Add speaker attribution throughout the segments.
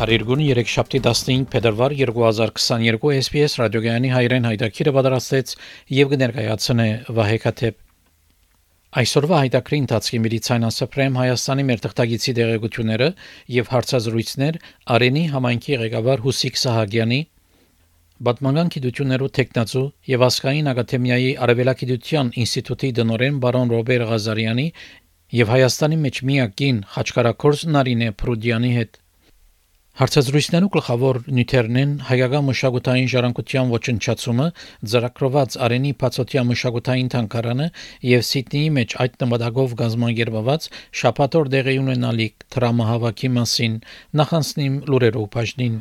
Speaker 1: Փարիգուն 3 շաբթի 15 փետրվար 2022 SPS ռադիոգյանի հայրեն հայտակիրը պատրաստեց եւ կներկայացնե Վահե Քաթեփ Այսօրվա հայտակրի ընթացքի միլիցիան ասապրեմ Հայաստանի մեր թղթագիտի դեղեցությունները եւ հարցազրույցներ Արենի համայնքի ղեկավար Հուսիկ Սահագյանի Բատմանական գիտություններու տեխնացու եւ ասկային ակադեմիայի Արևելագիտության ինստիտուտի դնորեն բարոն Ռոբեր Ղազարյանի եւ Հայաստանի մեջ միակին Խաչկարակորս Նարինե Պրուդյանի հետ Հարցազրույցներու գլխավոր նյութերն են հայկական մշակութային ժառանգության ոչնչացումը, ծրագրված արենի բացօթյա մշակութային թանգարանը եւ Սիդնեի մեջ այդ նպատակով գազམ་ագերբված շապատոր դեղի ունենալիք դրամահավաքի մասին նախանցնիմ լուրերով բաժնին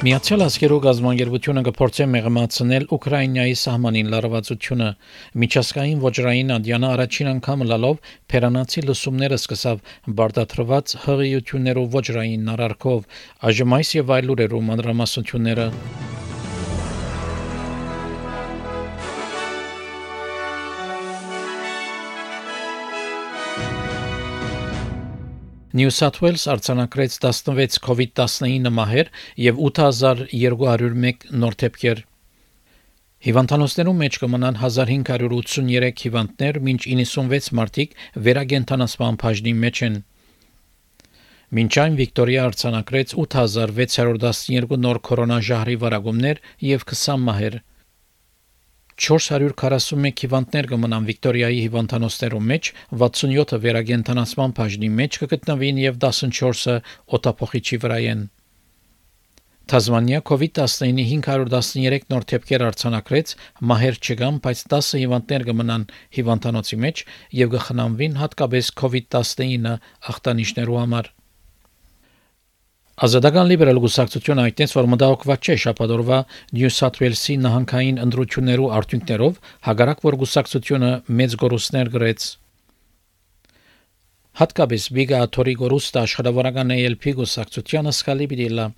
Speaker 1: Միացյալ Աշխարհի գազམ་ագերբությունը կփորձի մեղմացնել Ուկրաինայի սահմանին լարվածությունը։ Միջազգային ոչռային ադյանը առաջին անգամ լալով Փերանացի լսումները սկսավ բարդաթրված հղիություններով ոչռային նարարքով։ Այժմ այս եւ այլ լուրերով մանրամասնությունները New South Wales արձանագրեց 16 COVID-19 մահեր եւ 8201 նոր դեպքեր։ Հիվանդանոցներում մեջ կմնան 1583 հիվանդներ, մինչ 96 մարդիկ վերագենտանացման բաժնի մեջ են։ Մինչ այն Վիկտորիա արձանագրեց 8612 նոր կորոնաժահրի վարակումներ եւ 20 մահեր։ 441 հիվանդներ կմնան Վիկտորիայի հիվանդանոցներում մեջ, 67-ը վերագենտանացման բաժնի մեջ կգտնվին եւ 14-ը օտափոխիչի վրա են։ Թազմանիա COVID-19-ի 513 նոր դեպքեր արձանագրեց, մահեր չկան, բայց 10 հիվանդներ կմնան հիվանդանոցի մեջ եւ կխնամվին հատկապես COVID-19 ախտանիշներու համար։ Ազատական լիբերալ գուսակցությունը այդտենց որ մտահոգված չէ շաբաթօրվա Նյու Սաթ Ուելսի նահանգային ընտրություններու արդյունքներով, հագարակ որ գուսակցությունը մեծ գորուսներ գրեց։ Հատկապես Բիգա Թորի գորուստը աշխատավորական ALP գուսակցությանը սկալի բիդիլա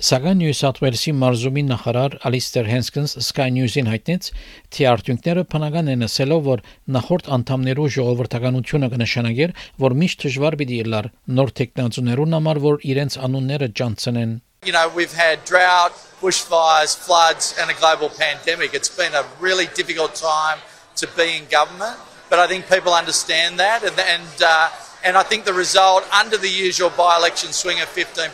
Speaker 1: Սակայն Նյու Սաթ Ուելսի մարզումի նախարար Ալիստեր Հենսկինս Sky News-ին հայտնեց, թե արդյունքները բնական են ասելով, որ նախորդ անդամներու ժողովրդականությունը կնշանակեր, որ միշտ դժվար պիտի լար նոր տեխնոլոգիաներուն համար, որ իրենց անունները ճանցնեն։
Speaker 2: You know, we've had drought, bushfires, floods, and a global pandemic. It's been a really difficult time to be in government, but I think people understand that, and and, uh, and I think the result under the usual by-election swing of 15%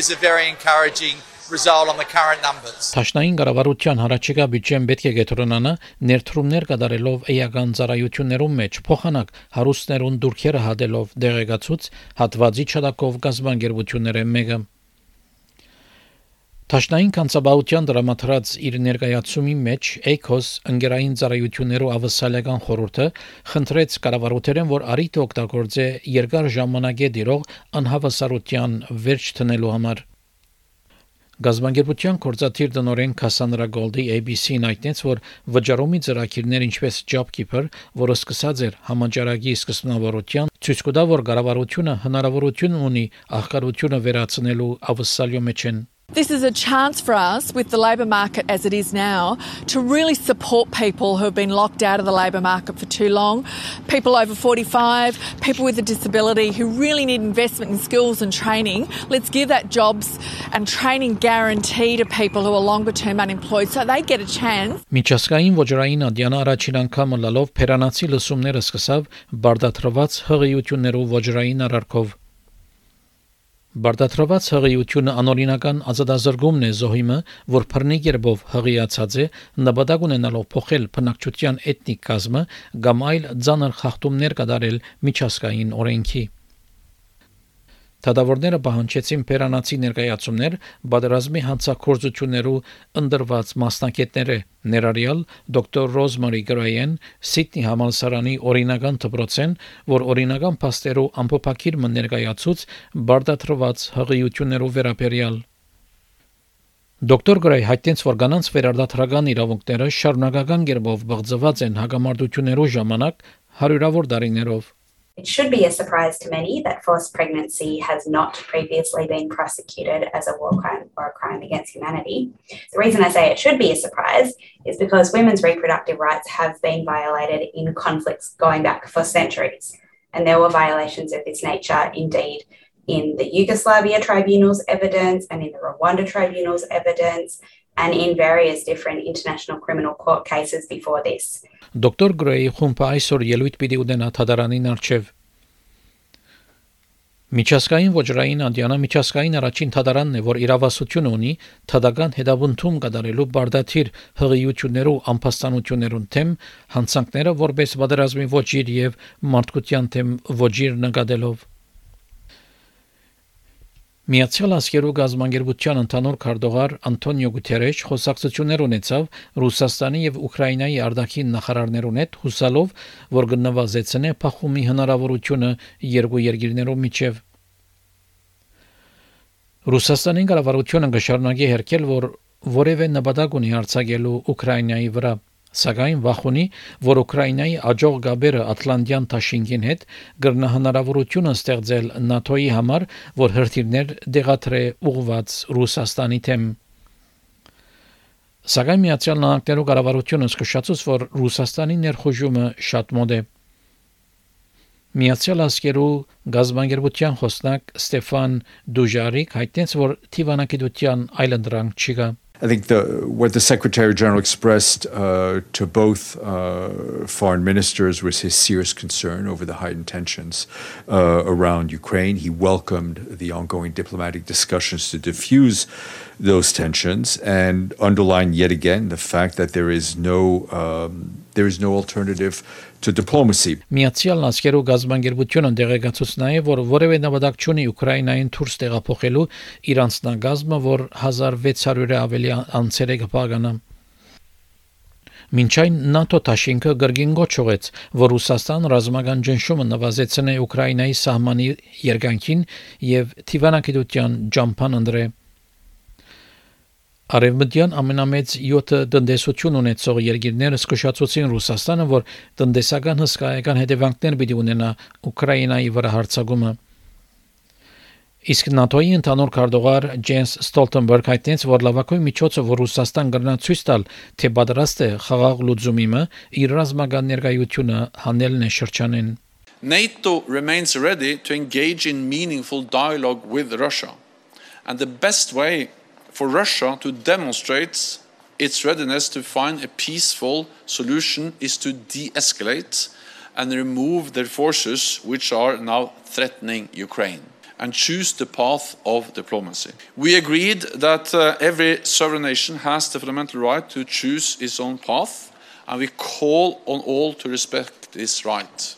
Speaker 2: is a very encouraging result on the current numbers.
Speaker 1: Տաշնային կառավարության հարաճիգա բյուջեն պետք է գետրոնանա ներդրումներ կատարելով էական ծառայություններում մեջ փոխանակ հարուստներուն դուրքերը հադելով դեղեկացուց հատվածի չդակով գազբանգերությունները մեկը Տաշնային կանցաբաության դրամատրած իր ներկայացումի մեջ Էյքոս ընկերային ծառայություններով ավսալական խորհուրդը խնդրեց կառավարութերեն, որ արիթ օգտագործե երկար ժամանակե դիրող անհավասարության վերջ տնելու համար։ Գազբանգերության կորզաթիր դնորեն Քասանդրա Գոլդի ABC-ն այդտենց որ վճարումի ծրագիրներ ինչպես JobKeeper, որը սկսած էր համաճարակի սկզբնավորության, ցույց կտա որ կառավարությունը հնարավորություն ունի աղքատությունը վերացնելու ավսալյո մեջ են
Speaker 3: This is a chance for us, with the labour market as it is now, to really support people who have been locked out of the labour market for too long. People over 45, people with a disability who really need investment in skills and training. Let's give that jobs and training guarantee to people who are longer term unemployed so they get a chance.
Speaker 1: Միջազգային ոչռային ադյանը առաջին անգամ լալով Փերանացի լսումները սկսավ բարդատրված հղիություններով ոչռային արարքով Բարդատրված հղիությունը անօրինական ազատազրկումն է զոհիմը, որ բռնի երբով հղիացած է, նպատակ ունենալով փոխել բնակչության էթնիկ կազմը կամ այլ ցաներ խախտումներ կատարել միջազգային օրենքի։ Թադավորները պահանջեցին Պերանացի ներկայացումներ բادرազմի հանցագործություններու ընդրված մասնակիցները ներառյալ դոկտոր Ռոզմարի Գրայեն Սիդնի համալսարանի օրինական դպրոցեն, որ օրինական փաստերով ամփոփակիր ներկայացուց բարդաթրված հղիություններով վերաբերյալ Դոկտոր Գրայ հայտնեց, որ կանանց վերարտադրական իրավունքները շարունակական կերպով բղձված են հագամարտություններով ժամանակ հարյուրավոր դարիներով
Speaker 4: It should be a surprise to many that forced pregnancy has not previously been prosecuted as a war crime or a crime against humanity. The reason I say it should be a surprise is because women's reproductive rights have been violated in conflicts going back for centuries. And there were violations of this nature indeed in the Yugoslavia tribunal's evidence and in the Rwanda tribunal's evidence and in various different international criminal court cases before this.
Speaker 1: Դոկտոր Գրեյի խումբը այսօր ելույթ պիտի ունենա թադարանին արչև Միջազգային ոչռային անդյանը միջազգային առաջին թադարանն է, որ իրավասություն ունի թադական հետավունթում կատարելու բարդաթիր հղիություններով անփաստանություններուն թեմ հանցանքները որպես պատերազմի ոչիր եւ մարդկության թեմ ոչիր նկատելով Միացյալ Աշխարհի գազམ་անգերության ընդհանուր քարտուղար Անտոնիո Գուտերեշ խոսակցություններ ունեցավ Ռուսաստանի եւ Ուկրաինայի արտաքին նախարարներուն հետ, հուսալով, որ կնվազեցնե փախումի հնարավորությունը երկու երկիրներով միջև։ Ռուսաստանի կառավարությունը կշարունակի հերքել, որ որևէ նպատակ ունի արձակելու Ուկրաինայի վրա Սակայն վախունի, որ Ուկրաինայի աջող գաբերը Ատլանտյան Թաշինգին հետ գրնա հնարավորություն ստեղծել ՆԱՏՕ-ի համար, որ հրթիռներ դեղատրե ուղված Ռուսաստանի թեմ։ Սակայն Միացյալ Նահանգներու կառավարությունը զսկշացուց, որ Ռուսաստանի ներխուժումը շատ մոտ է։ Միացյալ Աշխարհու գազբանգերության խոսնակ Ստեֆան Դուժարիկ հայտնեց, որ Տիվանագիտության այլընտրանք չկա։
Speaker 5: I think the, what the Secretary General expressed uh, to both uh, foreign ministers was his serious concern over the heightened tensions uh, around Ukraine. He welcomed the ongoing diplomatic discussions to diffuse those tensions and underlined yet again the fact that there is no um, there is no alternative to diplomacy.
Speaker 1: Միացյալ Նահանգներու գազբանգերությունը դեղեկացուց նաև որ որևէ նպատակ չունի Ուկրաինային դուրս տեղափոխելու իր անձնագազմը, որ 1600-ը ավելի անձեր է կպագանա։ Մինչայն ՆԱՏՕ Թաշինքը գրգին գոչողեց, որ Ռուսաստան ռազմական ճնշումը նվազեցնե Ուկրաինայի սահմանի երկայնքին եւ Թիվանագիտության ջամփան ընդրե Արևմտյան ամենամեծ 7 տնտեսություն ունեցող երկիրները զսկշացուցին Ռուսաստանը, որ տնտեսական հսկայական հետևանքներ պիտի ունենա Ուկրաինայի վրա հարձակումը։ Իսկ ՆԱՏՕ-ի ընդհանուր քարտուղար Ջենս Ստոլտենբերգ հայտնեց, որ լավագույն միջոցը, որ Ռուսաստան կրնա ցույց տալ, թե պատրաստ է խաղաղ լուծումի իր ռազմական ներկայությունը հանելն է շրջանեն։
Speaker 6: NATO remains ready to engage in meaningful dialogue with Russia. And the best way for Russia to demonstrate its readiness to find a peaceful solution is to de escalate and remove their forces which are now threatening Ukraine and choose the path of diplomacy. We agreed that uh, every sovereign nation has the fundamental right to choose its own path, and we call on all to respect this right.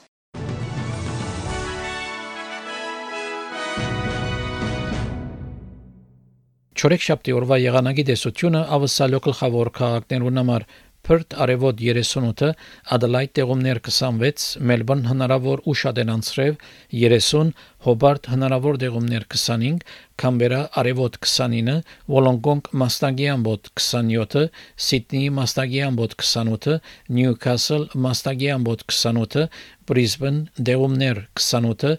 Speaker 1: Չորեքշաբթի օրվա եղանակի տեսությունը ավսալյո գլխավոր քաղաքներուն համար Perth արևոտ 38-ը, Adelaide տեղումներ 26, Melbourne հնարավոր ուշադեն անցրև 30, Hobart հնարավոր տեղումներ 25, Canberra արևոտ 29, Wollongong մաստագի ամբոտ 27, Sydney մաստագի ամբոտ 28, Newcastle մաստագի ամբոտ 28, Brisbane տեղումներ 28,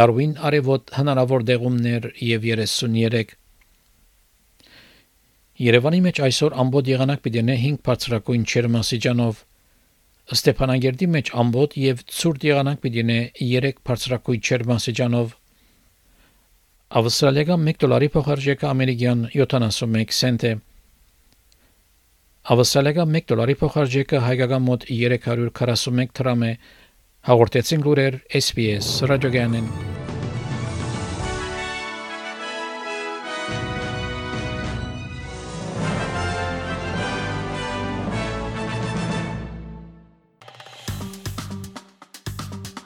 Speaker 1: Darwin արևոտ հնարավոր տեղումներ եւ 33 Երևանի մեջ այսօր ամբողջ եղանակ պիտի ունենա 5 բարձրակույն չերմասիջանով Ստեփանագերդի մեջ ամբողջ եւ ցուրտ եղանակ պիտի ունենա 3 բարձրակույն չերմասիջանով Ավստրալիական 1 դոլարի փոխարժեքը ամերիկյան 71 سنت է Ավստրալիական 1 դոլարի փոխարժեքը հայկական մոտ 341 դրամ է հաղորդեցին լուրեր SPS ռադիոգյանեն